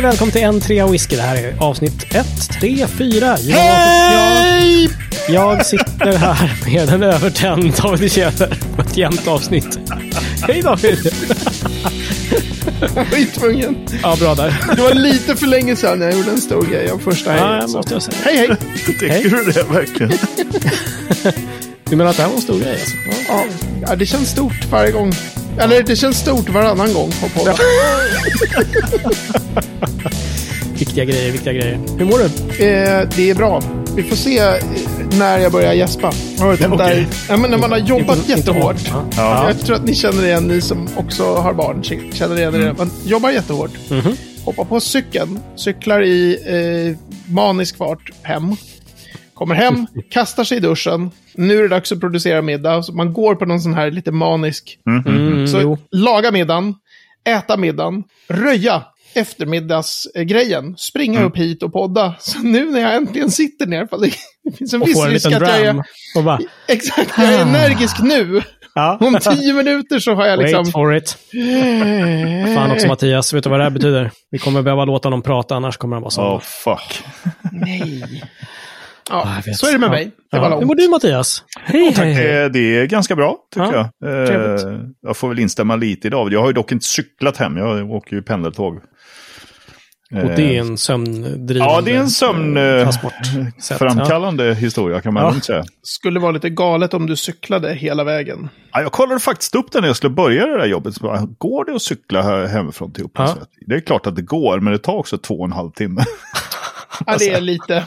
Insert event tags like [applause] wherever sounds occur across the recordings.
och välkommen till en trea whisky. Det här är avsnitt 1, 3, 4. Jag, Hej! jag, jag sitter här med en övertänd David Tjäder på ett jämnt avsnitt. Hej David! Jag var tvungen. Ja, bra där. Det var lite för länge sedan jag gjorde en stor grej av första Ja, måste jag säga. Hej, hej! Tycker du det verkligen? [laughs] Du menar att det här var en stor grej alltså? Ja. Ja, ja, det känns stort varje gång. Eller det känns stort varannan gång på podden. [laughs] Viktiga grejer, viktiga grejer. Hur mår du? Eh, det är bra. Vi får se eh, när jag börjar gäspa. Inte, Okej. där, ja, men när man har jobbat Inte- inte jättehårt. hårt. Ja. Ja. Jag tror att ni känner igen, ni som också har barn, känner igen Mm. det. Man jobbar jättehårt. Mhm. Hoppar på cykeln, cyklar i eh, manisk fart hem. Kommer hem, [laughs] kastar sig i duschen. Nu är det dags att producera middag. Så man går på någon sån här lite manisk. Mm, Så jo. laga middagen, äta middagen, röja eftermiddagsgrejen, springa Mm. upp hit och podda. Så nu när jag äntligen sitter ner, för det, [laughs] finns en Och viss en risk att jag är... Och bara, [laughs] Exakt, jag är energisk nu. ja. Om tio minuter så har jag liksom... Wait for it. Fan också Mattias, vet du vad det här betyder? Vi kommer behöva låta honom prata, annars kommer han vara så. Oh fuck. Nej. Ja, Ja, jag vet. så är det med Ja. mig. Det var Ja. Hur mår du Mattias? Hej, hej, hej. Det, det är ganska bra, tycker Ja, jag. Eh, trevligt. jag får väl instämma lite i David. Jag har ju dock inte cyklat hem. Jag åker ju pendeltåg. Och det är en sömndrivande Ja, det är en sömn... eh, eh, transportsätt. Framkallande historia kan man Ja. säga. Skulle vara lite galet om du cyklade hela vägen. Ja, jag kollade faktiskt upp det när jag skulle börja det där jobbet. Bara, Går det att cykla hemifrån till Upplands Ja. Det är klart att det går, men det tar också två och en halv timme. [laughs] Ja, det är lite...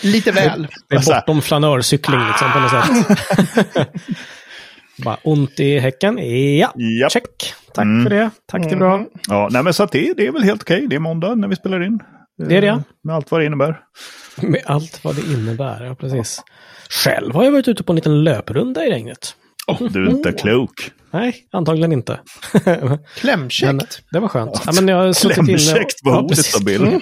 lite väl. Det är Alltså- bortom flanörcykling liksom på något sätt. [laughs] Bara ont i häcken. Ja, Japp. check. Tack Mm. för det. Tack, det är bra. Ja, nej, men så att det, det är väl helt okej. Det är måndag när vi spelar in. Det är det, ja. Med allt vad det innebär. Med allt vad det innebär. Ja, precis. Själv har jag varit ute på en liten löprunda i regnet. Du är inte klok. Nej, antagligen inte. [laughs] men Klämkäckt. det var skönt. Ja, men jag har suttit inne och- Klämkäckt var Ja, ordet precis. av Bill.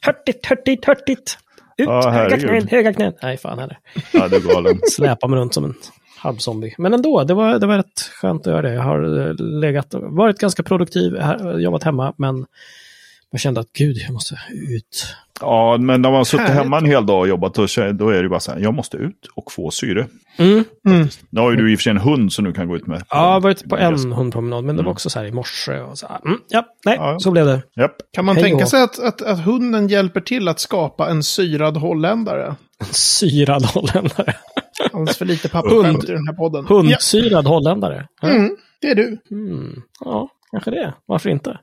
Hörtigt, hörtigt, hörtigt. Ut, Ja, höga knän, höga knän. Nej, fan heller. Ja, du är galen. [laughs] Släpa mig runt som en halvzombie. Men ändå, det var, det var rätt skönt att göra det. Jag har eh, legat och varit ganska produktiv, jobbat hemma, men jag kände att gud, jag måste ut. Ja, men när man har suttit hemma en hel dag och jobbat, då, då är det ju bara så här, jag måste ut och få syre. Mm. Nu har ju du i och för sig en hund som du kan gå ut med. Ja, jag har varit på en hundpromenad, men det var också så här i morse. Och så här, mm, ja, nej, Ja. så blev det. Japp. Kan man Hej tänka sig att, att, att hunden hjälper till att skapa en syrad holländare? Syrad holländare. Alldeles för lite pappaskämt i den här podden. Ja, Hundsyrad holländare. Ja. mm, det är du. Mm. ja, kanske det. Varför inte?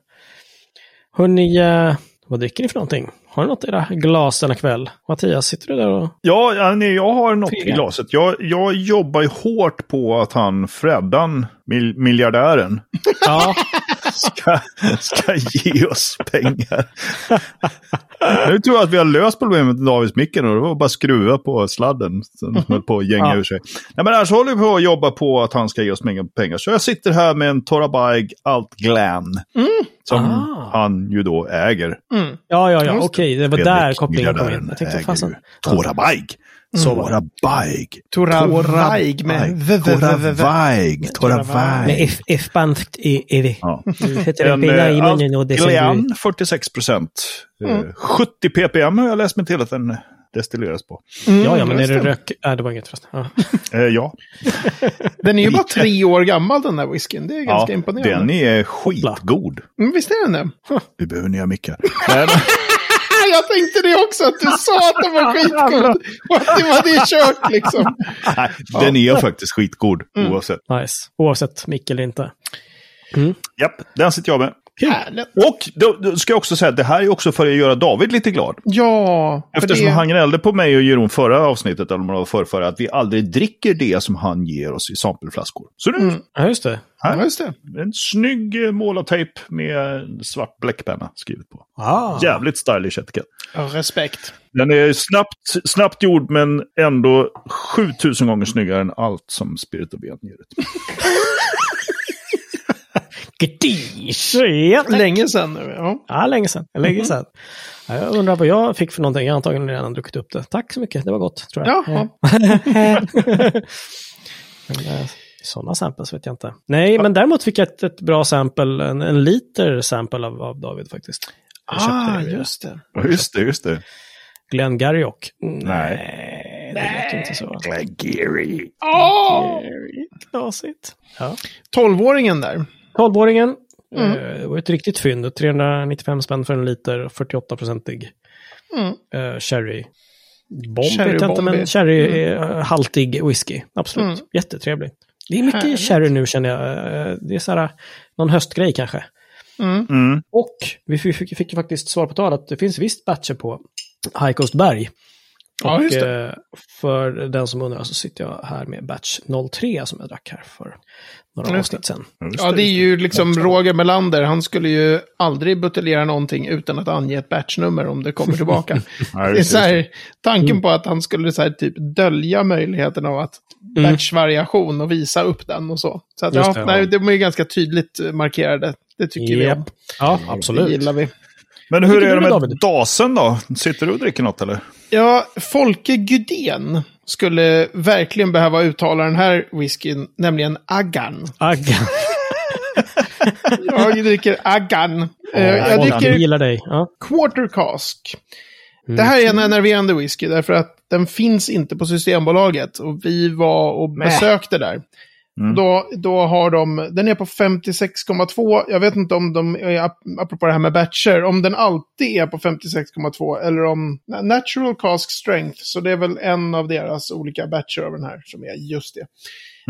Hörni, eh, vad dricker ni för någonting? Har ni något i era glas denna kväll? Mattias, sitter du där och... Ja, ja, nej, jag har något i Fega. glaset. Jag, jag jobbar ju hårt på att han, Freddan, mil, miljardären, Ja, [laughs] ska, ska ge oss pengar. Nu tror jag att vi har löst problemet med Davids micken och det var bara att skruva på sladden som höll på att gänga Ja. ur sig. Nej, men annars håller vi på att jobba på att han ska ge oss pengar. pengar. Så jag sitter här med en Torabaig Alt Glan. Som Ah. han ju då äger. Mm. ja, ja, ja. Okej. Det var där kopplingen kom in. Jag tänkte, fasen. ju Det. Torabaig. Toravaig med v, v, v, v, v. Torabaig. Med. F- F-banskt i är det. Ja. Heter det En i eh, munnen och det du... 46 procent. Eh, 70 ppm har jag läst mig till att den destilleras på. Ja, ja, men är det rök... Nej, det var inget förresten. Ja. [laughs] Eh, ja, [laughs] Den är ju bara tre år gammal den där whiskyn. Det är ja ganska imponerande. den är skitgod. Mm, visst är den det? Vi behöver nya mickar. [laughs] Jag tänkte det också, att du sa att den var skitgod. Och att det var det kört liksom. Nej, den är faktiskt skitgod oavsett. Nice. Oavsett mick eller inte. Japp, den sitter jag med. Härligt. Och då, då ska jag också säga att det här är också för att göra David lite glad. Ja, Eftersom det... han gnällde på mig och Jeroen förra avsnittet, eller om det var förrförra, att vi aldrig dricker det som han ger oss i sampleflaskor. Så nu, Mm. Ja, just det. Ja, just det. en snygg eh, målartejp med svart bläckpenna skrivet på. Ah. Jävligt stylish etikett. Ja, respekt. Den är snabbt, snabbt gjord men ändå 7000 gånger snyggare än allt som Spirit of Ben ger ut. [laughs] Gedish! Ja. Länge sedan nu. Ja. Ja, länge sedan. Länge sedan. Ja, jag undrar vad jag fick för någonting. Jag har antagligen redan druckit upp det. Tack så mycket. Det var gott, tror jag. Jaha. [laughs] Sådana samples vet jag inte. Nej, men däremot fick jag ett, ett bra sample, en, en liter sample av, av David faktiskt. Jag Ah, det just det. Just det, just det. Glenn Gariock. Nej. det låter inte så. Gary. Åh! Knasigt. Ja. Tolvåringen där. 12-åringen. Mm. Eh, det var ett riktigt fynd. 395 spänn för en liter, 48-procentig Mm. eh, sherry. Bomb Cherry vet jag inte, men sherry-haltig whisky. Absolut. Mm. Jättetrevlig. Det är mycket Härligt. sherry nu känner jag. Eh, Det är så här, någon höstgrej kanske. Mm. Mm. Och vi fick, fick, fick ju faktiskt svar på tal att det finns visst batcher på High Coast Berg. Ja, just det. eh, för den som undrar så sitter jag här med batch 03 som jag drack här för några Just det. avsnitt sedan. Ja, det är ju liksom Roger Melander. Han skulle ju aldrig buteljera någonting utan att ange ett batchnummer om det kommer tillbaka. [laughs] Ja, det är så det. här, tanken på att han skulle så här, typ dölja möjligheten av att Mm. batchvariation och visa upp den och så. Så att, ja, det, ja. nej, de är ju ganska tydligt markerade. Det tycker vi Japp. om. Ja, Det absolut. gillar vi. Men hur är det med David? dasen då? Sitter du och dricker något eller? Ja, Folke Gudén skulle verkligen behöva uttala den här whiskyn, nämligen Aggan. Agga. [laughs] Jag dricker Aggan. Eh, jag dricker gillar dig. Ja. Quarter Cask. Det här är en enerverande whisky därför att den finns inte på Systembolaget. Och vi var och besökte där. Mm. Då, då har de, den är på 56,2. Jag vet inte om de, apropå det här med batcher, om den alltid är på 56,2 eller om Natural Cask Strength. Så det är väl en av deras olika batcher av den här som är just det.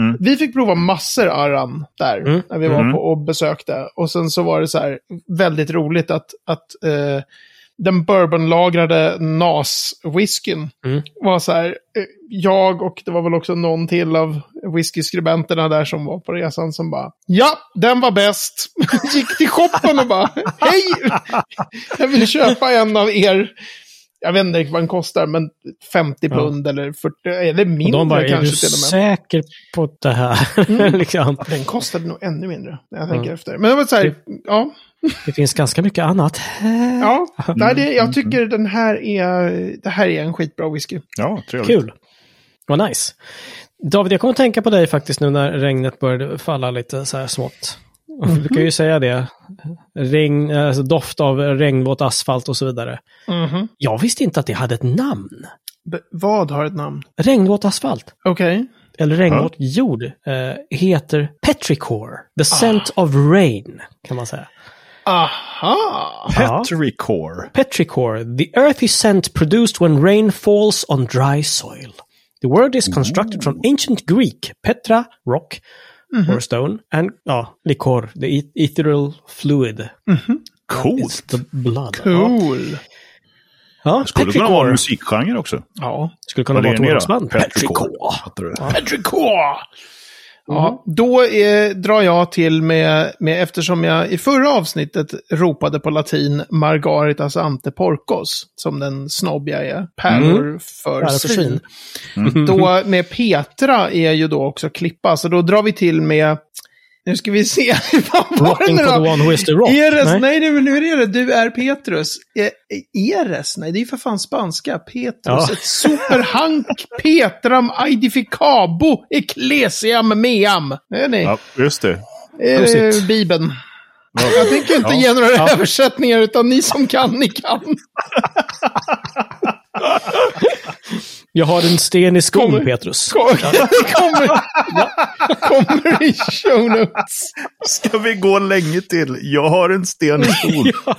Mm. Vi fick prova massor Aran där Mm. när vi var Mm. på och besökte. Och sen så var det så här väldigt roligt att, att eh, den bourbonlagrade NAS-whiskyn Mm. var så här, eh, jag och det var väl också någon till av whiskyskribenterna där som var på resan som bara, ja, den var bäst. [laughs] Gick till shoppen och bara, hej, jag vill köpa en av er. Jag vet inte vad den kostar, men 50 Ja. pund eller 40, eller Och mindre de bara, är du kanske till och med. säker på det här? [laughs] liksom. Den kostade nog ännu mindre, när jag Ja. tänker efter. Men det var så här, ja, Det finns ganska mycket annat. ja. Nej, det, jag tycker den här är, det här är en skitbra whisky. Ja, trevligt. Kul. Vad nice. David, jag kommer att tänka på dig faktiskt nu när regnet började falla lite så här smått. Vi brukar ju säga det. Regn, alltså doft av regnvåt asfalt och så vidare. Mhm. Jag visste inte att det hade ett namn. B- vad har ett namn? Regnvåt asfalt. Okej. eller regnvåt jord, eh, heter Petrichor. The scent of rain, kan man säga. Aha! Ja. Petrichor. Petrichor, the earthy scent produced when rain falls on dry soil. The word is constructed from ancient Greek, petra, rock, or stone, and ja, likor, the e- ethereal fluid. It's Coolt. the blood. Ja, Cool. ja Skulle kunna vara en Petrichor. musikgenre också. Ja. Skulle kunna vara ett hårdrocksband. Petrichor. Fattar du? Ja, då eh, drar jag till med, med, eftersom jag i förra avsnittet ropade på latin Margaritas ante porcos, som den snobb jag är, pärlor för Pärlor för svin. svin. Då med Petra är ju då också klippa, så då drar vi till med, nu ska vi se, [laughs] Rocking nu for the one who is the rock. Eres, nej, Nej. nej, nu är det du är Petrus. Eh, Eres, nej, det är ju för fan spanska. Petrus, Ja. ett superhank Petram aedificabo ecclesiam meam. Är ni. Ja, just det. Eh, prosit. Bibeln. Jag tänker inte Ja. ge några översättningar, utan ni som kan, ni kan. [laughs] Jag har en sten i skon, Kommer- Petrus. [laughs] Kommer, kommer, kommer i show notes. Ska vi gå länge till? Jag har en sten i skon. [laughs]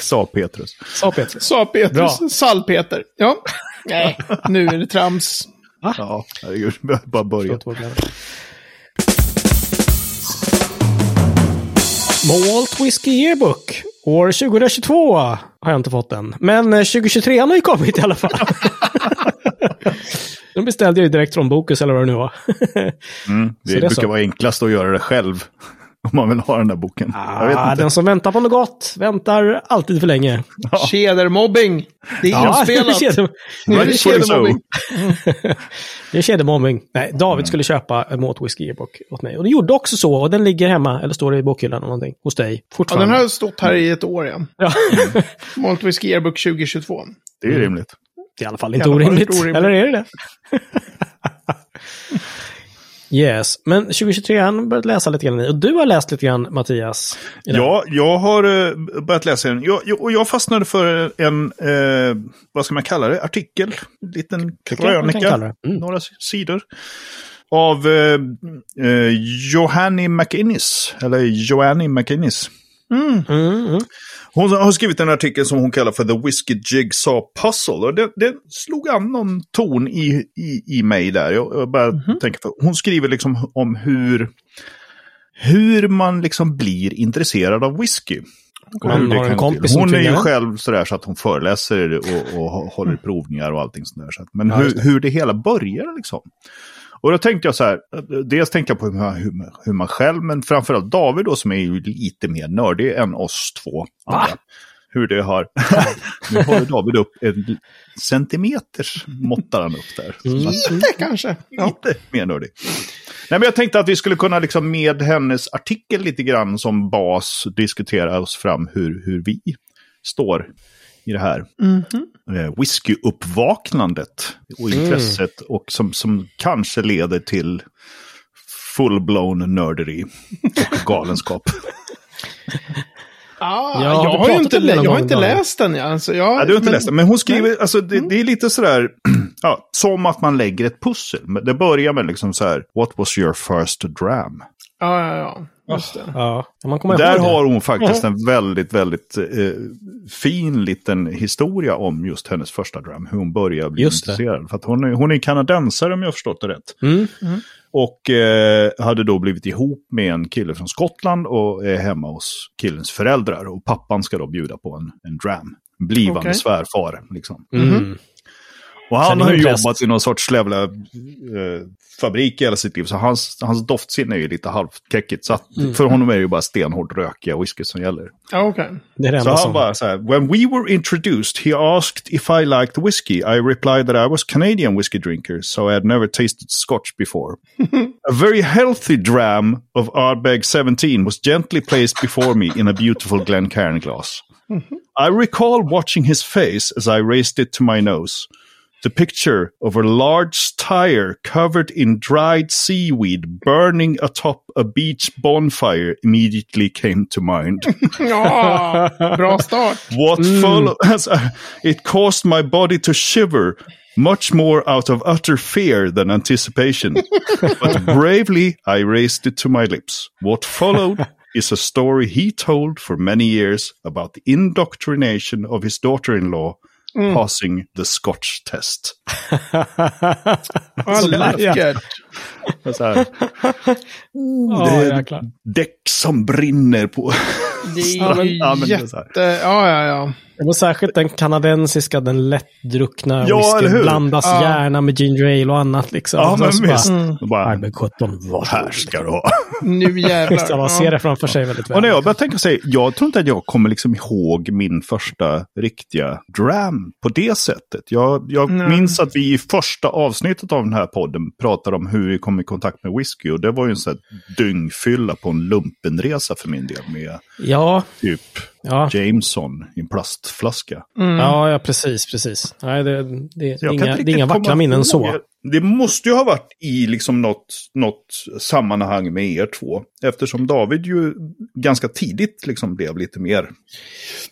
Sa Petrus. Sa Petrus. Sa Petrus. Bra. Sall-Peter. Ja. Nej, nu är det trams. Ja, herregud. Bara börjat. Malt Whiskey Yearbook. År 2022 har jag inte fått den. Men eh, 2023 har ju kommit i alla fall. [laughs] Den beställde jag ju direkt från Bokus eller vad det nu var. Mm, [laughs] det det brukar så. vara enklast att göra det själv. [laughs] Om man vill ha den där boken. jag vet Ah, inte. den som väntar på något gott väntar alltid för länge. Tjädermobbing. Det är Ja, inspelat. [laughs] det är kedje- Nu är det tjädermobbing. [laughs] det är kedjemobbing. Nej, David skulle köpa en Malt Whiskey Yearbook åt mig. Och det gjorde också så. Och den ligger hemma, eller står i bokhyllan eller någonting, hos dig. Ja, Fortfarande. den har stått här i ett år igen. Ja. Malt Whisky Yearbook 2022. Det är rimligt. Det är i alla fall I inte alla fall orimligt. orimligt. Eller är det det? Yes, men 2023 har han börjat läsa lite grann. Och du har läst lite grann, Mattias. Ja, jag har eh, börjat läsa den. Jag, jag, och jag fastnade för en, eh, vad ska man kalla det, artikel. En liten krönika. Mm. Några sidor. Av eh, Johanny McInnes. Eller Joanny McInnes. Mm, mm. Hon har skrivit en artikel som hon kallar för The Whiskey Jigsaw Puzzle. Och det, det slog an någon ton i, i, i mig där. Jag, jag bara Mhm. tänker på, hon skriver liksom om hur, hur man liksom blir intresserad av whisky. Har en kompis som Hon är ju själv sådär så att hon föreläser och, och håller provningar och allting sådär. Så att, men hur, hur det hela börjar liksom. Och då tänkte jag så här, dels tänkte jag på hur man, hur, hur man själv, men framförallt David då som är ju lite mer nördig än oss två. andra. Hur det har... [laughs] nu har David upp en centimeters måttar han upp där. Mm. Lite kanske. Ja. Lite mer nördig. Nej, men jag tänkte att vi skulle kunna liksom med hennes artikel lite grann som bas diskutera oss fram hur, hur vi står i det här Mhm. eh, whiskyuppvaknandet och Mm. intresset och som, som kanske leder till full-blown nörderi och [laughs] galenskap. Ah, Ja, jag har inte, jag har gång, inte läst den. Alltså, jag, Ja, du har inte men- läst det, men hon skriver, alltså det, det är lite sådär, [clears throat] ja, som att man lägger ett pussel. Men Det börjar med liksom så här, what was your first dram? Ja, ja, ja. Just det. Ja, man kommer Där det. har hon faktiskt en väldigt, väldigt eh, fin liten historia om just hennes första dram. Hur hon började bli Just det. intresserad. För att hon är, hon är kanadensare om jag har förstått det rätt. Mm. Och eh, hade då blivit ihop med en kille från Skottland och är hemma hos killens föräldrar. Och pappan ska då bjuda på en, en dram. Blivande Okej. svärfar. Liksom. Mm. Och han har ju jobbat i någon sorts jävla eh, fabrik i hela sitt liv. Så hans, hans doftsinne är ju lite halvkeckigt. Så att, Mm. för honom är det ju bara stenhårt rökiga whisky som gäller. Ja, okej. Det är det Så han som... bara så här, when we were introduced he asked if I liked whiskey. I replied that I was Canadian whiskey drinker, so I had never tasted scotch before. [laughs] a very healthy dram of Ardbeg 17 was gently placed before me in a beautiful Glencairn glass. I recall watching his face as I raised it to my nose. The picture of a large tire covered in dried seaweed burning atop a beach bonfire immediately came to mind. [laughs] Ja, bra start. What mm. followed? [laughs] Uh, it caused my body to shiver, much more out of utter fear than anticipation. [laughs] but bravely, I raised it to my lips. What followed is a story he told for many years about the indoctrination of his daughter in law passing the Scotch test. [laughs] Ja, läckert. [laughs] Så här, Ja, det är jäklar. däck som brinner på. Det [laughs] Ja, är men- ja, men jätte... Ja, ja, ja. Det var särskilt den kanadensiska, den lättdruckna Ja, whiskyn blandas Ja. gärna med ginger ale och annat liksom. Ja, men så visst. Bara, Och bara, Ardbeg 17, här ska du ha. Nu jävlar. [laughs] man ser det framför sig väldigt väl. Och när jag börjar tänka sig, jag tror inte att jag kommer liksom ihåg min första riktiga dram på det sättet. Jag, jag minns att vi i första avsnittet av den här podden pratade om hur vi kom i kontakt med whisky. Och det var ju en sån här dyngfylla på en lumpenresa för min del med Ja, typ ja. Jameson i en plastflaska. Mm. Ja, ja, precis, precis. Nej, det, det, inga, det är inga vackra minnen så. Det måste ju ha varit i liksom något, något sammanhang med er två. Eftersom David ju ganska tidigt liksom blev lite mer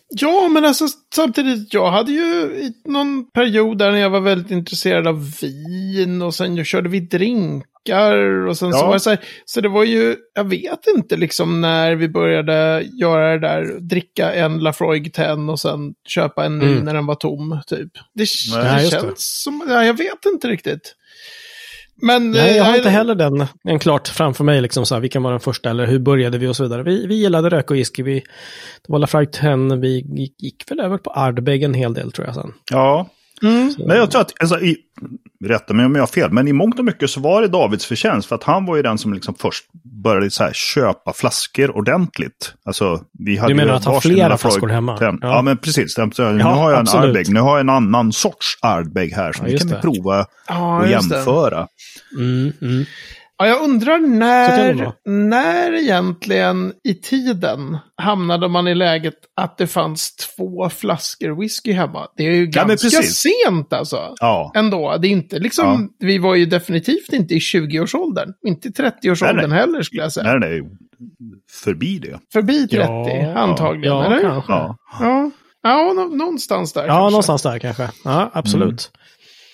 Ja, men alltså samtidigt, jag hade ju någon period där när jag var väldigt intresserad av vin och sen körde vi drink drinkar och sen så Ja. var det så här, så det var ju, jag vet inte liksom när vi började göra det där, dricka en Lafroig 10 och sen köpa en ny Mm. när den var tom, typ. Det, Nej, det just det. känns som, ja, jag vet inte riktigt. Men... Nej, jag har eh, inte heller den en klart framför mig, liksom så här, vilken var den första eller hur började vi och så vidare. Vi, vi gillade rök och whisky, vi, det var Lafroig 10, vi gick, gick väl över på Ardbeg en hel del tror jag sen. Ja, Mm. Men jag tror att, alltså, i, rätta mig om jag har fel, men i mångt och mycket så var det Davids förtjänst. För att han var ju den som liksom först började så här, köpa flaskor ordentligt. Alltså, vi hade Du menar att ha flera flaskor hemma? 10. Ja. Ja. men precis. Så, nu har jag en absolut. Ardbeg, nu har jag en annan sorts Ardbeg här. Så Ja, nu just kan vi det. prova Ja, och jämföra. Mm, mm. Ja, jag undrar det när, när egentligen i tiden hamnade man i läget att det fanns två flaskor whisky hemma. Det är ju Ja, ganska sent alltså. Ja. Ändå, det är inte liksom, vi var ju definitivt inte i 20-årsåldern. Inte i 30-årsåldern Nej, nej. heller skulle jag säga. Nej, nej. Förbi det. Förbi 30 Ja, antagligen, Ja, eller? kanske. Ja. Ja, ja nå- någonstans där Ja, kanske. någonstans där kanske. Ja, absolut.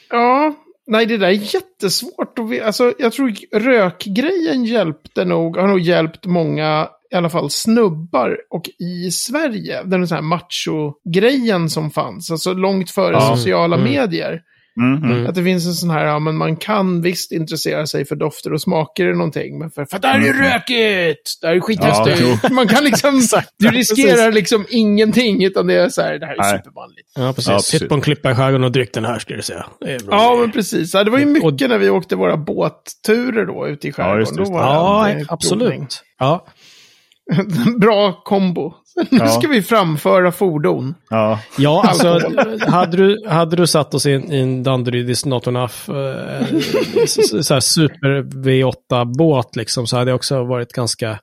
Ja, nej det där är jättesvårt. att Alltså, jag tror rökgrejen hjälpte nog, har nog hjälpt många, i alla fall snubbar, och i Sverige, den här macho-grejen som fanns, alltså långt före Ja. sociala Mm. medier. Mm, mm. Mm. Att det finns en sån här, ja men man kan visst intressera sig för dofter och smaker eller någonting, men för, för att det här är Mm. rökigt! Det här är Ja, skithäftigt! [laughs] man kan liksom, [laughs] du riskerar liksom ingenting, utan det är så här, det här är Nej. supermanligt. Ja, precis. Ja, precis. Sitt på en klippa i skärgården och dryck den här, skulle du säga. Ja, men precis. Ja, det var ju mycket Och- när vi åkte våra båtturer då ute i skärgården. just det, just var ja absolut. Ja. [laughs] Bra kombo. [laughs] Nu Ja. ska vi framföra fordon. Ja. Ja, alltså, hade du, hade du satt oss i en, i en Danderyd is not enough eh, så, så, här super V8-båt liksom, så hade jag också varit ganska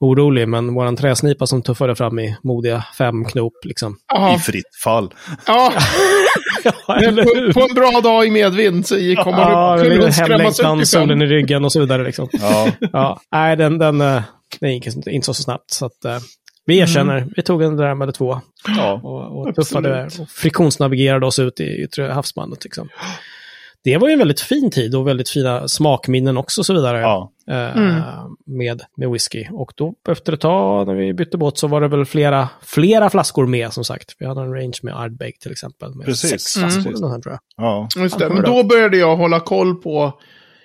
orolig. Men våran träsnipa som tuffade fram i modiga fem knop liksom. I Ja, fritt fall. ja. [laughs] Ja, på, på en bra dag i medvind så i- kommer Ja, upp hemlängtan, i solen i ryggen och så vidare liksom. Ja. Ja, nej, den, den, eh, den gick inte inte så snabbt. Så att, eh, vi erkänner, vi tog en där med två ja. och, och tuffade och friktionsnavigerade oss ut i yttre havsbandet. Liksom. Det var ju en väldigt fin tid och väldigt fina smakminnen också och så vidare. ja. eh, Mm. med, med whisky. Och då efter ett tag när vi bytte båt så var det väl flera, flera flaskor med som sagt. Vi hade en range med Ardbeg till exempel. Med Precis. sex Mm. flaskor eller något sånt, tror jag. ja. Just det. Men då började jag hålla koll på,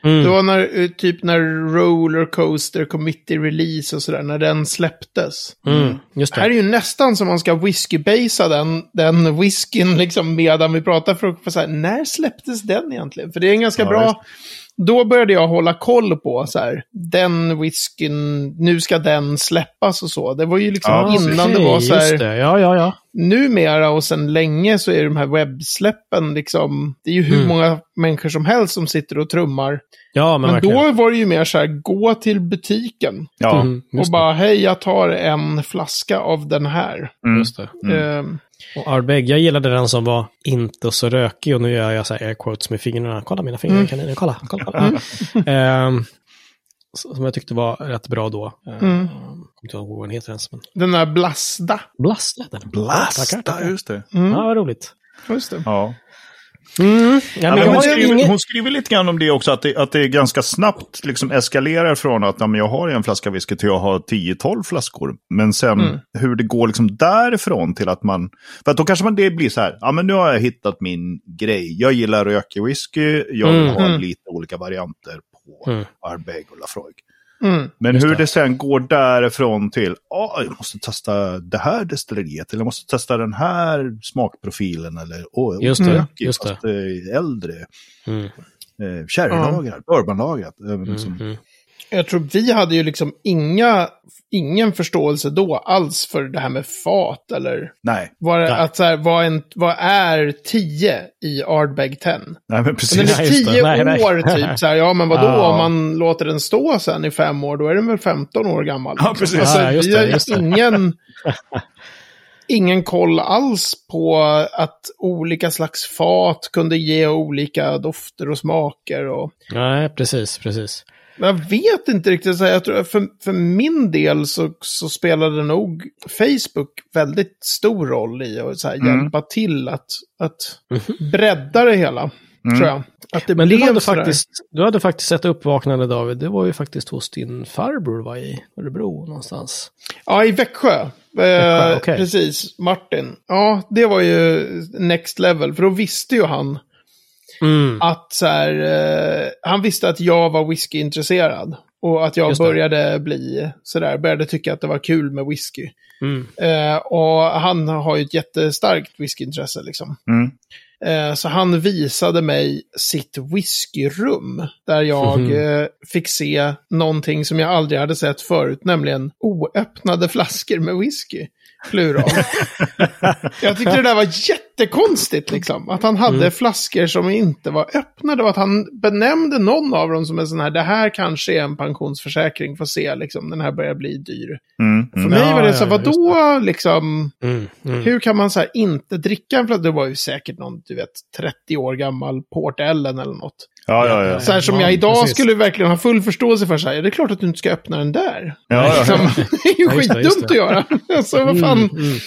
Mm. det var när, eh, typ när Roller Coaster Committee Release och sådär, när den släpptes. Mm, just Det här är ju nästan som man ska whisky-basea den, den whiskyn liksom medan vi pratar för att få säga när släpptes den egentligen? För det är en ganska Ja, bra... just Då började jag hålla koll på så här, den whiskyn, nu ska den släppas och så. Det var ju liksom Ja, innan det var så Just här, det. Ja, ja, ja. Numera och sedan länge så är de här webbsläppen liksom, det är ju hur Mm. många människor som helst som sitter och trummar. Ja, men, Men då var det ju mer så här, gå till butiken Ja. Mm, och bara, hej, jag tar en flaska av den här. Mm. just det. Mm. Ehm, Och Ardbeg, jag gillade den som var inte så rökig och nu gör jag så här air quotes med fingrarna. Kolla mina fingrar, Mm. kaniner, kolla, kolla. kolla. Ehm, som jag tyckte var rätt bra då. Ehm, Mm. Jag kommer inte ihåg vad den heter ens. Men... den där Blasta. Blast hette den. Blasta, Tackar, tackar. just det. Mm. Ja, vad roligt. Just det. Ja. Mm. Ja, Ja, men hon, skriver, ingen... hon skriver lite grann om det också, att det, att det ganska snabbt liksom eskalerar från att ja, men jag har en flaska whisky till jag har 10-12 flaskor. Men sen Mm. hur det går liksom därifrån till att man... För att då kanske man det blir så här, ja men nu har jag hittat min grej. Jag gillar rökig whisky, jag vill Mm. ha Mm. lite olika varianter på Mm. Ardbeg och Lafroig. Mm. Men hur det. det sen går därifrån till, ja, jag måste testa det här destilleriet, eller jag måste testa den här smakprofilen, eller åh, Just det, rökigt, just det. är äldre, Mm. eh, sherrylagrat, bourbonlagrat. eh, Mm. Liksom. Jag tror vi hade ju liksom inga, ingen förståelse då alls för det här med fat eller Nej, vad, det- Nej. att så här, vad, en, vad är 10 i Ardbeg 10? nej men Men precis. den Nej, är just det. 10 Nej, nej. år typ, så här, ja men vadå, Ja. om man låter den stå sen i fem år, då är den väl 15 år gammal. Ja, liksom. precis. Alltså, Ja, just vi har just ingen, [laughs] ingen koll alls på att olika slags fat kunde ge olika dofter och smaker. Och, Nej, precis, precis. Jag vet inte riktigt, så jag tror, för, för min del så, så spelade nog Facebook väldigt stor roll i att så här, Mm. hjälpa till att, att bredda det hela. Mm. Tror jag. Att det Men du hade, faktiskt, du hade faktiskt ett uppvaknande David. Det var ju faktiskt hos din farbror va, i Örebro någonstans. Ja, i Växjö. Eh, Växjö, okej. Precis, Martin. Ja, det var ju next level, för då visste ju han Mm. att så här, eh, han visste att jag var whiskyintresserad. Och att jag Just det. började bli sådär, började tycka att det var kul med whisky. Mm. Eh, och han har ju ett jättestarkt whiskyintresse liksom. Mm. Eh, så han visade mig sitt whiskyrum. Där jag Mhm. eh, fick se någonting som jag aldrig hade sett förut. Nämligen oöppnade flaskor med whisky. Plural. [laughs] jag tyckte det där var jättekonstigt liksom. Att han hade flaskor som inte var öppnade och att han benämnde någon av dem som en sån här, det här kanske är en pensionsförsäkring, får se liksom, den här börjar bli dyr. Mm, För mm. mig Ja, var det så, ja, vadå liksom, Mm, mm. hur kan man så här inte dricka en flaska? Det var ju säkert någon, du vet, 30 år gammal Port Ellen eller något. Ja, ja, ja. Så här som Ja, jag idag precis. skulle verkligen ha full förståelse för. Så här, det är klart att du inte ska öppna den där. Ja, ja, Liksom, ja. [laughs] det är ju skitdumt att göra. [laughs] Alltså, vad fan. Mm, mm.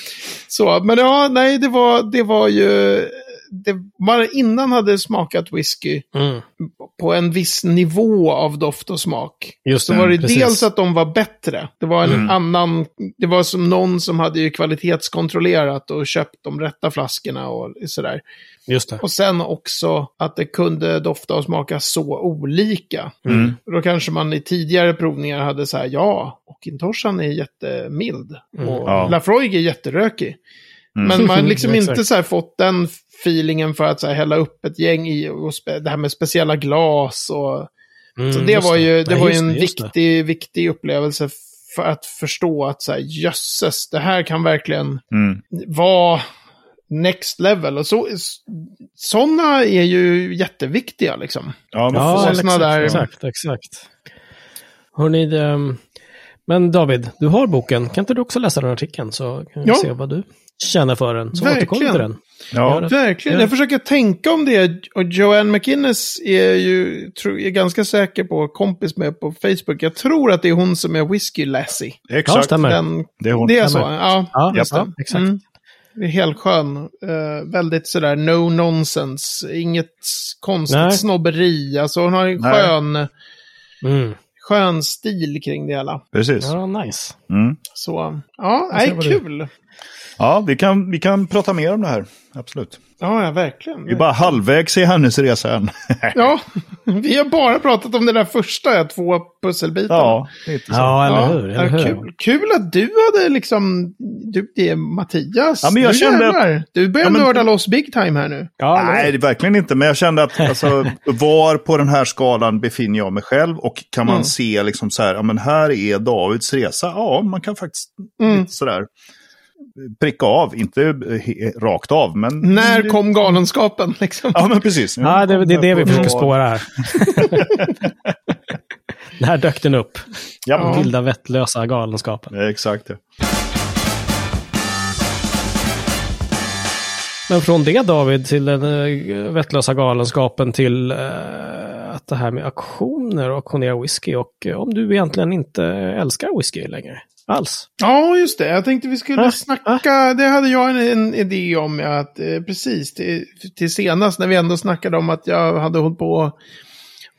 Så, men ja, nej, det var, det var ju... Det, man innan hade smakat whisky Mm. på en viss nivå av doft och smak. Just Så det, var det precis. dels att de var bättre. Det var en annan, det var som någon som hade ju kvalitetskontrollerat och köpt de rätta flaskorna och sådär. Just det. Och sen också att det kunde dofta och smaka så olika. Mm. Då kanske man i tidigare provningar hade så här, ja, och Intoshan är jättemild. Och Ja. Lafroig är jätterökig. Mm. Men man har [laughs] liksom inte så här fått den feelingen för att så här hälla upp ett gäng i, och spe, det här med speciella glas och Mm, så det var ju, det Nej, var ju en det. viktig, viktig upplevelse för att förstå att så här, jösses, det här kan verkligen Mm. vara next level. Och så, sådana är ju jätteviktiga liksom. Ja, men Ja, få exakt, där- exakt, exakt. Hörrni, det, um, men David, du har boken. Kan inte du också läsa den artikeln så kan vi Ja. se vad du känner för den. Så Verkligen. återkom till den. ja. Det. Verkligen. Ja. Jag försöker tänka om det. Och Joanne McInnes är ju, tror, är ganska säker på, kompis med på Facebook. Jag tror att det är hon som är Whiskey Lassie. Ja, Exakt. stämmer. Den, Det är hon. det är så, Stämmer. ja. Ja, Japp. ja, exakt. Mm. Det är helt skön. Eh, väldigt sådär no nonsense. Inget konstigt Nej. snobberi. Alltså hon har en Nej. skön, Mm. skön stil kring det hela. Precis. Ja, nice. Mm. Så, ja, nej, kul. Ja, vi kan, vi kan prata mer om det här. Absolut. Ja, ja, verkligen. Vi är bara halvvägs i hennes resa än. [laughs] Ja, vi har bara pratat om det där första, två pusselbitarna. ja. Ja, eller hur? ja, Eller hur? kul. kul att du hade liksom, du, det är Mattias. Ja, men jag nu kände att- jävlar. Du börjar Ja, men- nörda loss big time här nu. Ja, Nej, det är verkligen inte. Men jag kände att alltså, [laughs] var på den här skalan befinner jag mig själv? Och kan man Mm. se liksom så här, ja men här är Davids resa. Ja, man kan faktiskt Mm. lite sådär pricka av. Inte eh, rakt av, men... När kom galenskapen liksom? Ja, men precis. Ja, det, det är det vi försöker spåra här. [laughs] När dök den upp? Ja. Vilda vettlösa galenskapen. ja. Exakt. Ja. Men från det David till den uh, vettlösa galenskapen till eh, att det här med auktioner och auktionera whisky och eh, om du egentligen inte älskar whisky längre alls. Ja, just det. Jag tänkte vi skulle Ah, snacka, det hade jag en, en idé om, ja, att eh, precis till, till senast när vi ändå snackade om att jag hade hållit på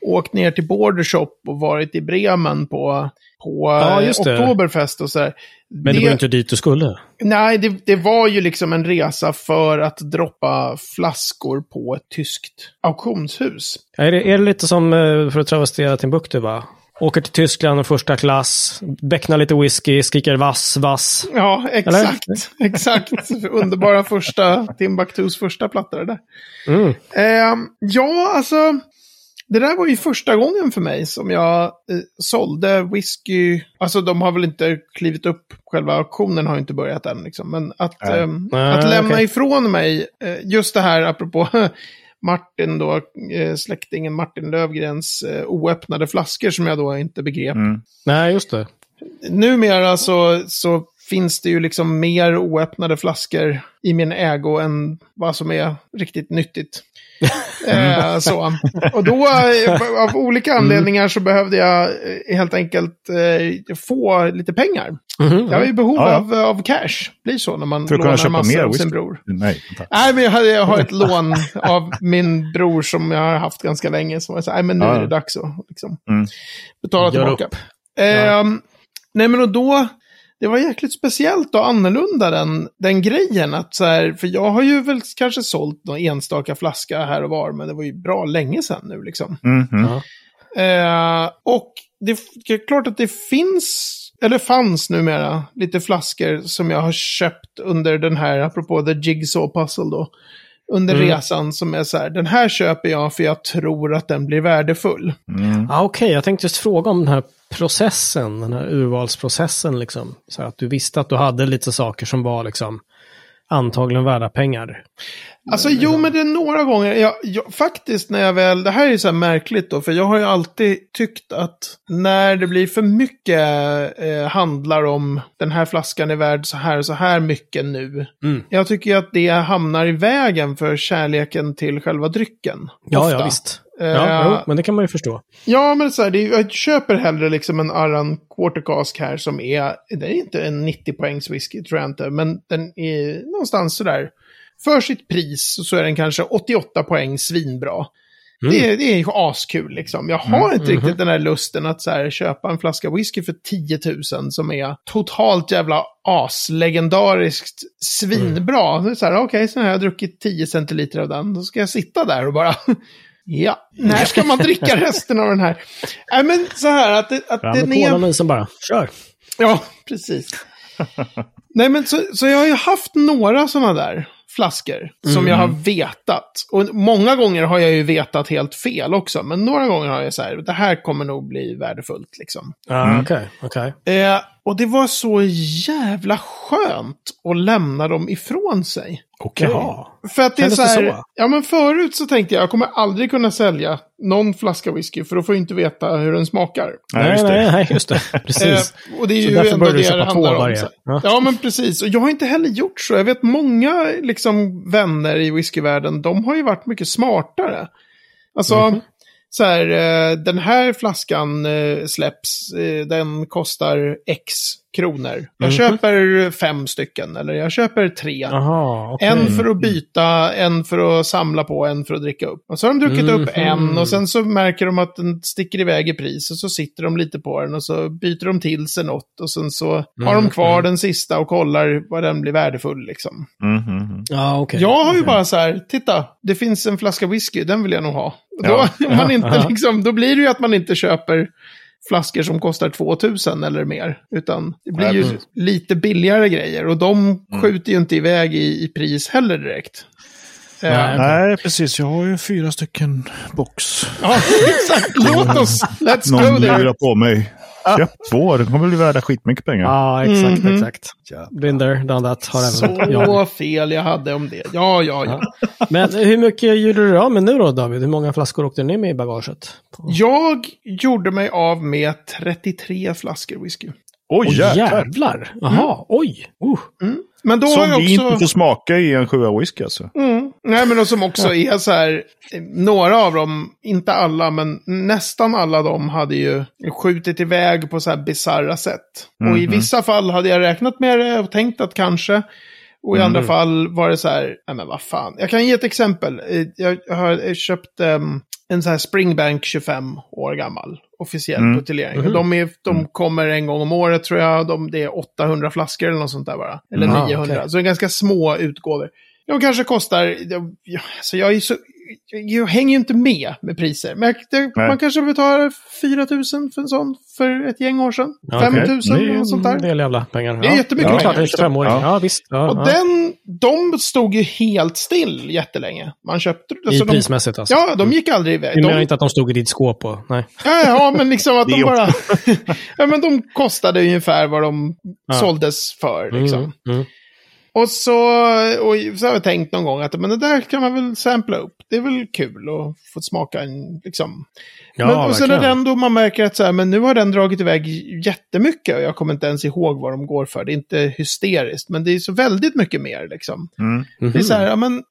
åkt ner till Bordershop och varit i Bremen på, på Ja, eh, det. Oktoberfest och sådär. Men det, var ju inte dit du skulle. Nej, det, det var ju liksom en resa för att droppa flaskor på ett tyskt auktionshus. Är det, är det lite som, eh, för att travestera Timbuktu va? Åker till Tyskland första klass, becknar lite whisky, skriker vass, vass. Ja, exakt. Exakt. Underbara första, Timbuktus första platta det där. Mm. Eh, ja, alltså. Det där var ju första gången för mig som jag eh, sålde whisky. Alltså de har väl inte klivit upp, själva auktionen har inte börjat än. Liksom. Men att, Nej, att lämna okej. ifrån mig, eh, just det här apropå [laughs] Martin då, eh, släktingen Martin Lövgrens eh, oöppnade flaskor som jag då inte begrep. Mm. Nej, just det. Numera så, så finns det ju liksom mer oöppnade flaskor i min ägo än vad som är riktigt nyttigt. [laughs] eh, så. Och då, eh, av olika anledningar, så behövde jag eh, helt enkelt eh, få lite pengar. Mhm. Jag har ju behov Ja, ja. Av, av cash. blir så när man För lånar mer av sin bror. Nej. Nej, men jag har, jag har ett lån av min bror som jag har haft ganska länge. Som jag sa, nej men nu Ja. är det dags att liksom, Mm. betala Gör tillbaka. upp. Ehm, nej men och då, det var jäkligt speciellt och annorlunda den, den grejen. Att så här, för jag har ju väl kanske sålt någon enstaka flaska här och var, men det var ju bra länge sedan nu liksom. Mm, mm. Ja. Eh, och det, det är klart att det finns, eller fanns numera, lite flaskor som jag har köpt under den här, apropå The Jigsaw Puzzle då, under Mm. resan som är så här, den här köper jag för jag tror att den blir värdefull. Mm. Ah, Okej, jag tänkte just fråga om den här processen, den här urvalsprocessen liksom. Så att du visste att du hade lite saker som var liksom, antagligen värda pengar. Alltså jo, men det är några gånger. Jag, jag, faktiskt när jag väl, det här är så här märkligt då, för jag har ju alltid tyckt att när det blir för mycket eh, handlar om den här flaskan är värd så här så här mycket nu. Mm. Jag tycker ju att det hamnar i vägen för kärleken till själva drycken. Ja, Ofta. ja, visst. Ja, jo, men det kan man ju förstå. Ja, men så här, det är, jag köper hellre liksom en Arran Quartercask här som är, det är inte en 90 poängs whisky tror jag inte, men den är någonstans sådär. För sitt pris så är den kanske 88 poäng svinbra. Det, är, det är askul liksom. Jag har inte riktigt den här lusten att så här, köpa en flaska whisky för 10 000 som är totalt jävla aslegendariskt svinbra. Det så här, okej, så har jag druckit 10 centiliter av den. Då ska jag sitta där och bara... [laughs] [laughs] Ja, när ska man dricka [laughs] resten av den här? Nej, men så här att, det, att Fram den med är... och isen bara. Kör! Ja, precis. Nej, men så, så jag har ju haft några sådana där flaskor som jag har vetat. Och många gånger har jag ju vetat helt fel också. Men några gånger har jag så här, det här kommer nog bli värdefullt liksom. Ja, okej, okej. Eh, och det var så jävla skönt att lämna dem ifrån sig. Okej. Jaha. För att det är så det här, så? ja men förut så tänkte jag, jag kommer aldrig kunna sälja någon flaska whisky för då får jag inte veta hur den smakar. Nej, Nej, just det. nej, nej, just det. [laughs] Precis. Eh, och det är Så ju därför ändå det det handlar om. varje. Så. Ja. Ja. men precis. Och jag har inte heller gjort så. Jag vet många liksom, vänner i whiskyvärlden, de har ju varit mycket smartare. Alltså, Mhm. Så här, eh, den här flaskan eh, släpps, eh, den kostar X kronor. Jag Mhm. köper fem stycken, eller jag köper tre. Jaha, okej. En för att byta, en för att samla på, en för att dricka upp. Och så har de druckit upp Mhm. en och sen så märker de att den sticker iväg i pris och så sitter de lite på den och så byter de till sig något och sen så har de kvar den sista och kollar vad den blir värdefull liksom. Mhm, mhm. Ja, okej. Jag har ju bara så här, titta, det finns en flaska whisky, den vill jag nog ha. Ja. Då, man inte liksom, då blir det ju att man inte köper flaskor som kostar 2000 eller mer. Utan det blir ju lite billigare grejer. Och de skjuter ju inte iväg i, i pris heller direkt. Eh, Nej. Nej, precis. Jag har ju fyra stycken box. Ja, exakt. Låt oss, let's Någon go there. lurar på mig. Köp två, de kommer bli värda skitmycket pengar. Ja, exakt, Mhm. exakt. Been there, done that. Har även Så jag. fel jag hade om det. Ja, ja, ja. Men hur mycket gjorde du av med nu då, David? Hur många flaskor åkte ni med i bagaget? Jag gjorde mig av med 33 flaskor whisky. Oj, Åh, jäklar. jävlar! Jaha, oj! Uh. Men då har Som jag vi också... inte får smaka i en sjua whisky alltså. Mm. Nej, men och som också är så här, eh, några av dem, inte alla, men nästan alla de hade ju skjutit iväg på så här bisarra sätt. Och i Mhm. vissa fall hade jag räknat med det och tänkt att kanske. Och i andra fall var det så här, nej men vad fan. Jag kan ge ett exempel. Eh, Jag har köpt ehm, en så här Springbank 25 år gammal. Officiell Mm. buteljering. Och De, är, de kommer en gång om året tror jag. De, det är 800 flaskor eller något sånt där bara. Eller Mm. Ah, 900. okej. Så det är ganska små utgåvor. De kanske kostar, jag, jag, så jag, är så, jag, jag hänger ju inte med med priser. Men jag, det, man kanske betalar 4 000 för en sån för ett gäng år sedan. Ja, 5 000 okej. Det är eller något sånt där. en del jävla pengar. Det är jättemycket ja, klart, pengar, en 25-åring. liksom. Ja. visst. Ja, Och ja. den, de stod ju helt still jättelänge. Man köpte... I Alltså de, prismässigt alltså. ja, de gick aldrig iväg. Du menar De, inte att de stod i ditt skåp och... Nej. ja, ja, men liksom att [laughs] Det de är bara... [laughs] ja, men de kostade ungefär vad de Ja. såldes för. Liksom. Mm, mm. Och så, och så har jag tänkt någon gång att men det där kan man väl sampla upp. Det är väl kul att få smaka en, liksom. Ja, men, och sen är verkligen. det ändå man märker att så här, men nu har den dragit iväg jättemycket och jag kommer inte ens ihåg vad de går för. Det är inte hysteriskt, men det är så väldigt mycket mer liksom. Mm. Det är så här, ja men,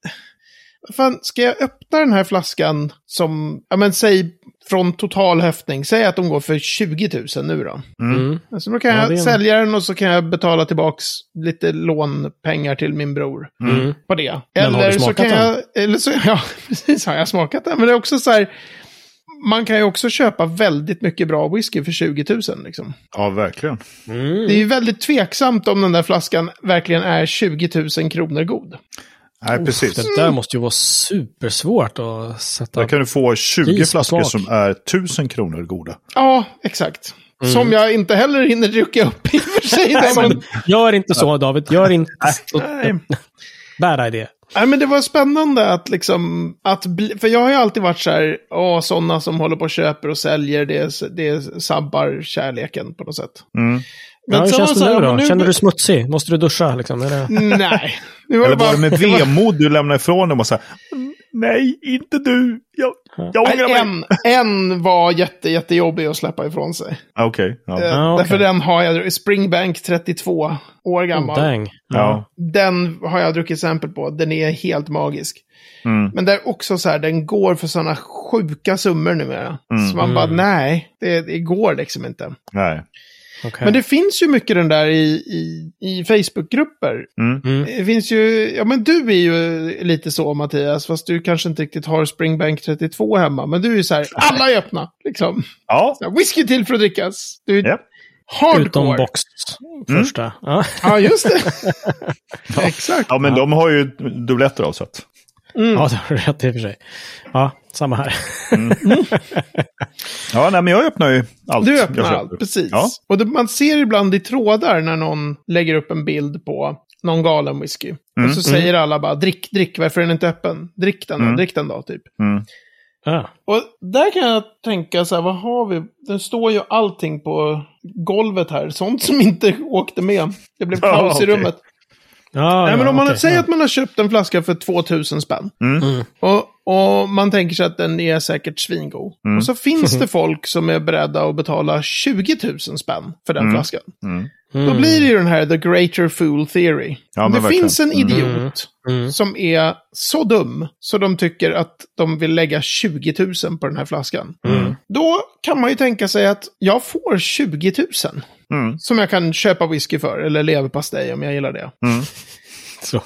fan, ska jag öppna den här flaskan som, ja men säg från total höftning, säg att de går för 20 000 nu då. Mm. Alltså då kan Ja, jag en- sälja den och så kan jag betala tillbaks lite lånpengar till min bror Mm. på det. Men har du Eller så smakat kan jag, eller så, [laughs] ja, precis har jag smakat den. Men det är också så här, man kan ju också köpa väldigt mycket bra whisky för 20 000 liksom. Ja, verkligen. Mm. Det är ju väldigt tveksamt om den där flaskan verkligen är 20 000 kronor god. Nej, precis. Det där måste ju vara supersvårt att sätta... Där kan du få 20 Pris på flaskor som är 1000 kronor goda. Ja, exakt. Mm. Som jag inte heller hinner dricka upp i och för sig. [laughs] då, men, Gör inte så David, gör inte så. nej. [laughs] Bad idé. Nej, men det var spännande att liksom, att bli, för jag har ju alltid varit så här, åh, sådana som håller på och köper och säljer, det, det sabbar kärleken på något sätt. Mm. Ja, hur så känns det så nu då? men Känner du smutsig? Måste du duscha liksom? Är det... Nej. Nu var Eller det bara... var det med det vemod du lämnade ifrån dem och sa "Mm, Nej, inte du. Jag, jag ångrar mig. En, en var jätte, jättejobbig att släppa ifrån sig. Ah, Okej. ja. Eh, Ah, okej. Därför den har jag, Springbank 32 år gammal. Oh, dang. Ja. Den har jag druckit exempel på. Den är helt magisk. Mm. Men det är också så här, den går för sådana sjuka summor numera. Mm. Så man bara, nej, det, det går liksom inte. Nej. Okej. Men det finns ju mycket den där i, i, i Facebook-grupper. Mm. Mm. Det finns ju, ja men du är ju lite så Mattias, fast du kanske inte riktigt har Springbank 32 hemma. Men du är ju så här, alla är öppna, liksom. Ja. Så här, whisky till för att drickas. Du är Japp. hardcore. Utom box första. Ja. Ja, just det. [laughs] Exakt. ja, men de har ju dubbletter av så att. Mm. ja, [laughs] det har du rätt i och för sig. Ja, samma här. [laughs] Ja, nej, men jag öppnar ju allt. Du öppnar allt, precis. Ja. Och det, man ser ibland i trådar när någon lägger upp en bild på någon galen whisky. Mm. Och så säger alla bara, drick, drick, varför är den inte öppen? Drick den då, Mm. drick den då, typ. Mm. Ja. Och där kan jag tänka så här, vad har vi? Det står ju allting på golvet här, sånt som inte [laughs] åkte med. Det blev kaos i rummet. Ja, Nej, men ja, om man okej, säger ja. att man har köpt en flaska för 2000 spänn. Mm. Mm. Och, och man tänker sig att den är säkert svingod. Mm. Och så finns [laughs] det folk som är beredda att betala 20 000 spänn för den Mm. flaskan. Mm. Då blir det ju den här the greater fool theory. Ja, det verkligen. finns en idiot som är så dum så de tycker att de vill lägga 20 000 på den här flaskan. Mm. Då kan man ju tänka sig att jag får 20 000 Mm. som jag kan köpa whisky för, eller leverpastej om jag gillar det. Mm. [laughs] Så.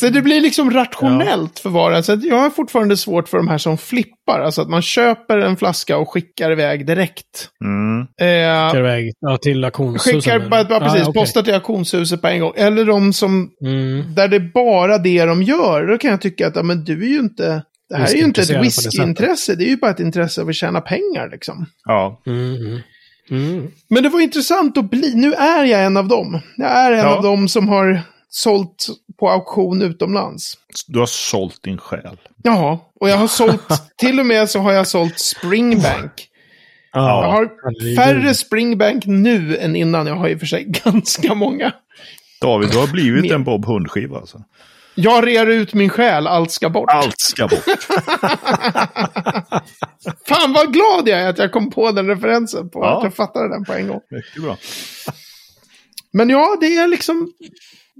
Så det blir liksom rationellt för var och en. Jag har fortfarande svårt för de här som flippar. Alltså att man köper en flaska och skickar iväg direkt. Mm. Eh, Skickar iväg ja, till auktionshusen. skickar bara, bara precis, Ah, okej. postar till auktionshuset på en gång. Eller de som, Mm. där det är bara det de gör. Då kan jag tycka att ja, men du är ju inte, det här är ju inte ett Whiskyintresserad på det whiskyintresse. Det är ju bara ett intresse av att tjäna pengar liksom. Ja. Mm. Mm. Mm. Men det var intressant att bli. Nu är jag en av dem. Jag är en Ja. av dem som har sålt på auktion utomlands. Du har sålt din själ. Ja, och jag har sålt, [laughs] till och med så har jag sålt Springbank. Jag Ja. har herregud. färre Springbank nu än innan. Jag har i och för sig [laughs] ganska många. David, du har blivit en Bob Hund-skiva alltså. Jag rear ut min själ, allt ska bort. Allt ska bort. [laughs] Fan vad glad jag är att jag kom på den referensen. På Ja. att jag fattade den på en gång. Mycket bra. Men ja, det är liksom...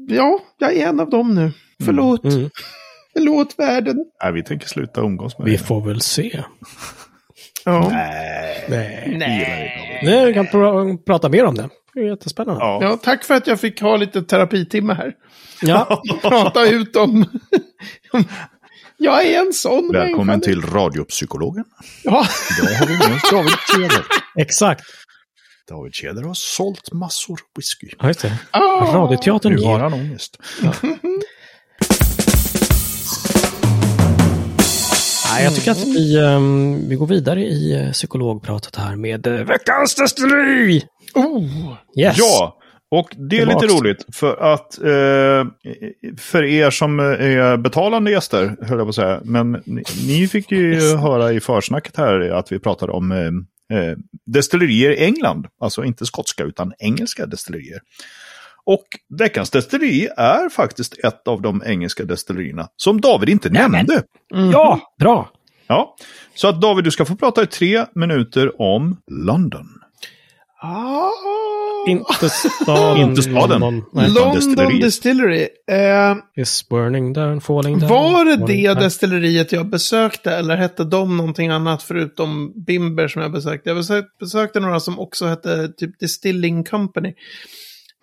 Ja, jag är en av dem nu. Förlåt. Mm. [laughs] Förlåt världen. Nej, vi tänker sluta umgås med Vi dig. får väl se. Ja. Nej. Nej. Nej. Nej, vi kan pr- prata mer om det. Det är jättespännande. Ja. Ja, tack för att jag fick ha lite terapitimme här. Ja. [laughs] Prata ut om... [laughs] jag är en sån Välkommen människa. till radiopsykologen. Ja. Idag har vi med oss David Tjeder. [laughs] exakt. David Tjeder har sålt massor whisky. Ja, just det. Ah. Radioteatern Nu har ger. han ångest. Nej, jag tycker att vi, ehm, vi går vidare i uh, psykologpratet här med uh, veckans destilleri! Oh. Yes! Ja, och det är Tillbaks. lite roligt för att eh, för er som är betalande gäster, höll jag på att säga, men ni, ni fick ju höra i försnacket här att vi pratade om eh, eh, destillerier i England, alltså inte skotska utan engelska destillerier. Och veckans destilleri är faktiskt ett av de engelska destillerierna som David inte nämnde. Ja, bra! Ja, så att David, du ska få prata i tre minuter om London. Ah. Inte [laughs] staden. Inte staden. London, nej, London. Destilleriet. Distillery. Eh, is burning down, falling down. var det det down. destilleriet jag besökte eller hette de någonting annat förutom Bimber som jag besökte? Jag besökte, besökte några som också hette typ Distilling Company.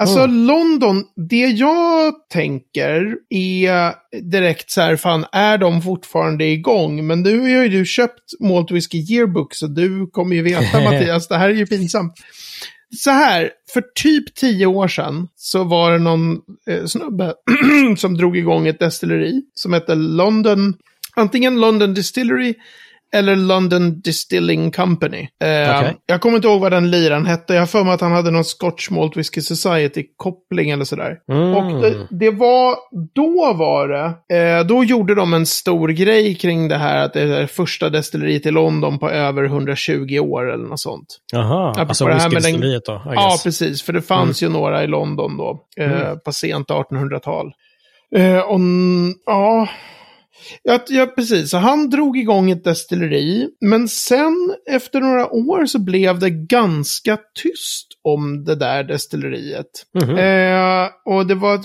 Alltså Mm. London, det jag tänker är direkt så här, fan är de fortfarande igång? Men nu har ju du köpt Malt Whiskey Yearbook så du kommer ju veta [laughs] Mattias, det här är ju pinsamt. Så här, för typ tio år sedan så var det någon eh, snubbe [clears throat] som drog igång ett destilleri som hette London, antingen London Distillery eller London Distilling Company. Eh, Okej. Jag kommer inte ihåg vad den liran hette. Jag har för mig att han hade någon Scotch Malt Whisky Society-koppling eller sådär. Mm. Och det, det var, då var det, eh, då gjorde de en stor grej kring det här att det är första destilleriet i London på över 120 år eller något sånt. Jaha, alltså det här med den- då. Ja, precis. För det fanns ju några i London då, eh, Mm. på sent 1800-tal. Eh, och ja, ja, ja, precis. Så han drog igång ett destilleri. Men sen, efter några år, så blev det ganska tyst om det där destilleriet. Mhm. Eh, och det var,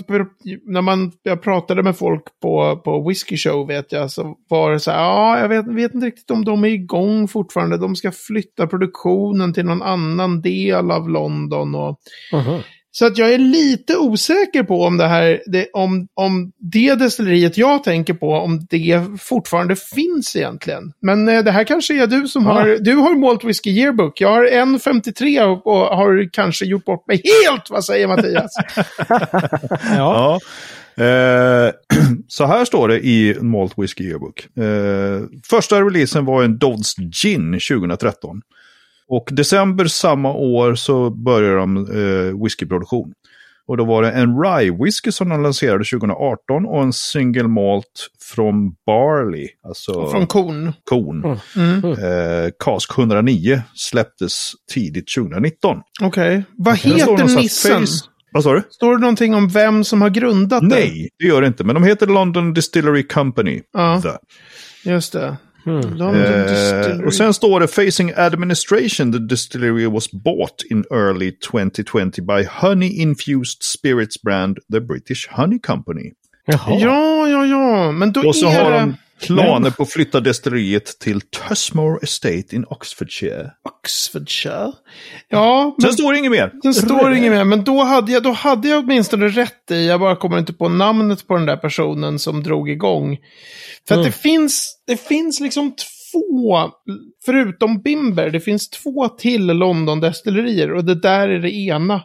när man, jag pratade med folk på, på Whiskey Show vet jag, så var det så här, ja, jag vet, vet inte riktigt om de är igång fortfarande. De ska flytta produktionen till någon annan del av London och Mhm. Så att jag är lite osäker på om det här, det, om, om det destilleriet jag tänker på, om det fortfarande finns egentligen. Men eh, det här kanske är du som Ja. har, du har Malt Whisky Yearbook. Jag har en 53 och, och har kanske gjort bort mig helt. Vad säger Mattias? [laughs] [laughs] Ja. Ja. Eh, [clears throat] så här står det i Malt Whisky Yearbook. Eh, första releasen var en Dodds Gin 2013. Och december samma år så började de eh, whiskyproduktion. Och då var det en Rye Whisky som de lanserade 2018 och en Single Malt från Barley, alltså Från korn. kon. Mm. Eh, Cask 109 släpptes tidigt 2019. Okej. Vad står det heter nissen? Vad sa du? Står det någonting om vem som har grundat det? Nej, det gör det inte. Men de heter London Distillery Company. Ja. Just det. Mm. Eh, och sen står det Facing Administration, the distillery was bought in early 2020 by Honey Infused Spirits brand, the British Honey Company. Jaha. Ja, ja, ja. Men då Och så är har det... de planer på att flytta destilleriet till Tusmore Estate in Oxfordshire. Oxfordshire. Ja, men Sen står det inget mer. Sen står det inget mer, men då hade, jag, då hade jag åtminstone rätt i, jag bara kommer inte på namnet på den där personen som drog igång. För att Mm. det finns, det finns liksom två, förutom Bimber, det finns två till London-destillerier och det där är det ena.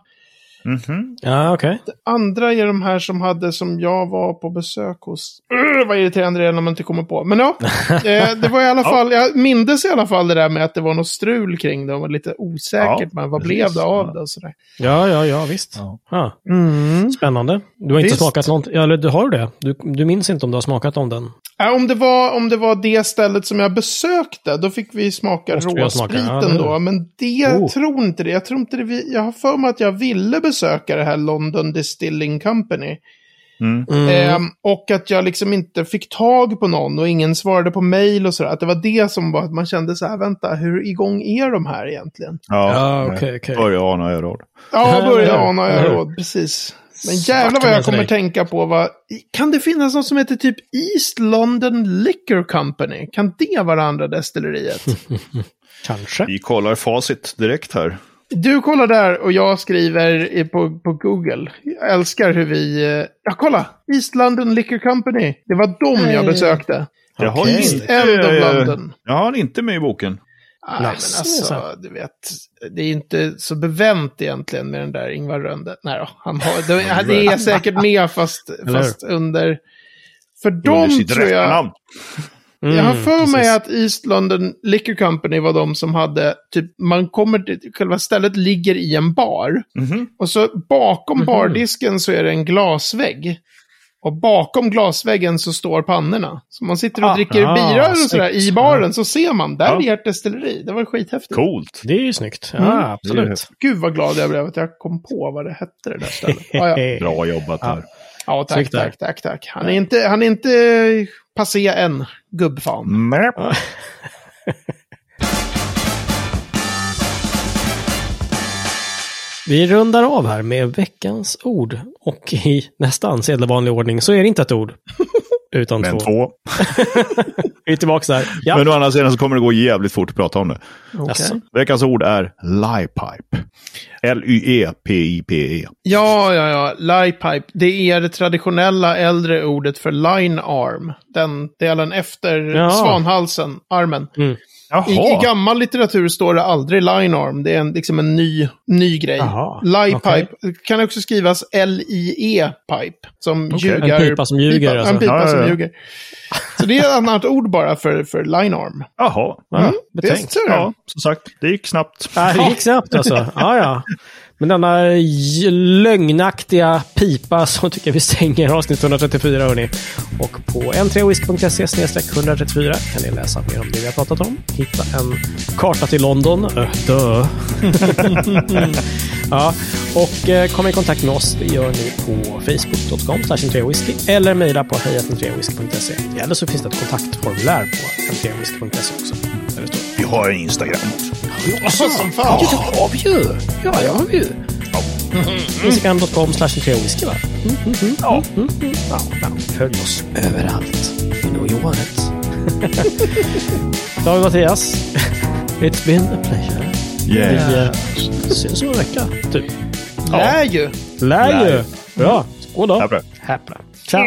Mhm. Ja, okej. Andra är de här som hade, som jag var på besök hos. Urr, vad irriterande det är när man inte kommer på. Men ja, [laughs] eh, det var i alla fall, jag mindes i alla fall det där med att det var något strul kring det. och var lite osäkert, Ja, men vad precis. blev det av det och sådär. Ja, ja, ja, visst. Ja. Ja. Mm. Spännande. Du har inte Visst. smakat någonting? Ja, eller du har det? Du, du minns inte om du har smakat om den? Ja, om, det var, om det var det stället som jag besökte, då fick vi smaka råspriten ja, det då. det. Men det Oh. tror inte det. Jag tror inte det. Vi, jag har för mig att jag ville besöka det här London Distilling Company. Mm. Mm. Ehm, och att jag liksom inte fick tag på någon och ingen svarade på mail och sådär. Att det var det som var att man kände så här, vänta, hur igång är de här egentligen? Ja, nej. okej, okej. Börjar ana jag råd. Ja, Ja, börja ja. ana jag Ja. råd, precis. Men jävlar vad jag kommer tänka på vad... Kan det finnas något som heter typ East London Liquor Company? Kan det vara det andra destilleriet? [laughs] Kanske. Vi kollar facit direkt här. Du kollar där och jag skriver på, på Google. Jag älskar hur vi... eh, Ja, kolla! East London Liquor Company. Det var dem jag besökte. Jag har, Okej. inte, End of London. jag har inte med i boken. Nej, men alltså, du vet. Det är inte så bevänt egentligen med den där Ingvar Rönde. Nej då, han har, det, det är säkert med fast, fast under... För Under de sitt tror jag... Mm, jag har för mig precis. att East London Liquor Company var de som hade, typ, man kommer till, själva stället ligger i en bar. Mhm. Och så bakom Mhm. bardisken så är det en glasvägg. Och bakom glasväggen så står pannorna. Så man sitter och Ah, dricker ah, bira och sådär snyggt. i baren så ser man, där Ja. är ert destilleri. Det var skithäftigt. Coolt. Det är ju snyggt. Ja, Mm. absolut. Gud vad glad jag blev att jag kom på vad det hette det där stället. Ja, ja. [laughs] Bra jobbat där. ja tack, tack, tack, tack. Han är inte, han är inte passé än, gubbfan. Mäp. [laughs] Vi rundar av här med veckans ord. Och i nästan sedvanlig ordning så är det inte ett ord. Utan Men två. två. [laughs] Vi är tillbaka där. Ja. Men å andra sidan så kommer det gå jävligt fort att prata om det. Jaså? Veckans ord är Liepipe. L-Y-E-P-I-P-E. Ja, ja, ja. Lie pipe. Det är det traditionella äldre ordet för line arm. Den delen efter Ja. svanhalsen, armen. Mm. I, I gammal litteratur står det aldrig line arm. Det är en, liksom en ny, ny grej. Jaha, Lie okej. pipe kan också skrivas L-I-E pipe. Som Okej. ljugar. En pipa som ljuger, Pipa, alltså. En pipa Ja, ja, som ja. ljuger. Så det är ett annat ord bara för, för line arm. Jaha. Ja, Mm, betänkt. det du. Ja, som sagt, det gick snabbt. Ja, det gick snabbt alltså. [laughs] Ja, ja. Men denna lögnaktiga pipa [laughs] så tycker jag vi stänger avsnitt 134 hörni. Och på n3whisky.se 134 kan ni läsa mer om det vi har pratat om. Hitta en karta till London. Öh, dö. [laughs] ja, och eh, kom i kontakt med oss. Det gör ni på facebook.com whisky eller mejla på hejatn3whisky.se. Eller så finns det ett kontaktformulär på n3whisky.se också. Där det står har en Instagram också. Alltså, som fan. Ja, det har vi ju! Ja, det har vi ju. Instagram.com slash whisky va? Ja. ja. Följ oss överallt. In och Johanet. David Mattias. It's been a pleasure. Yeah. Vi eh, syns om en vecka, typ. Lär ju. Lär ju. Bra. Skål då. Häpna. Häpna. Ciao.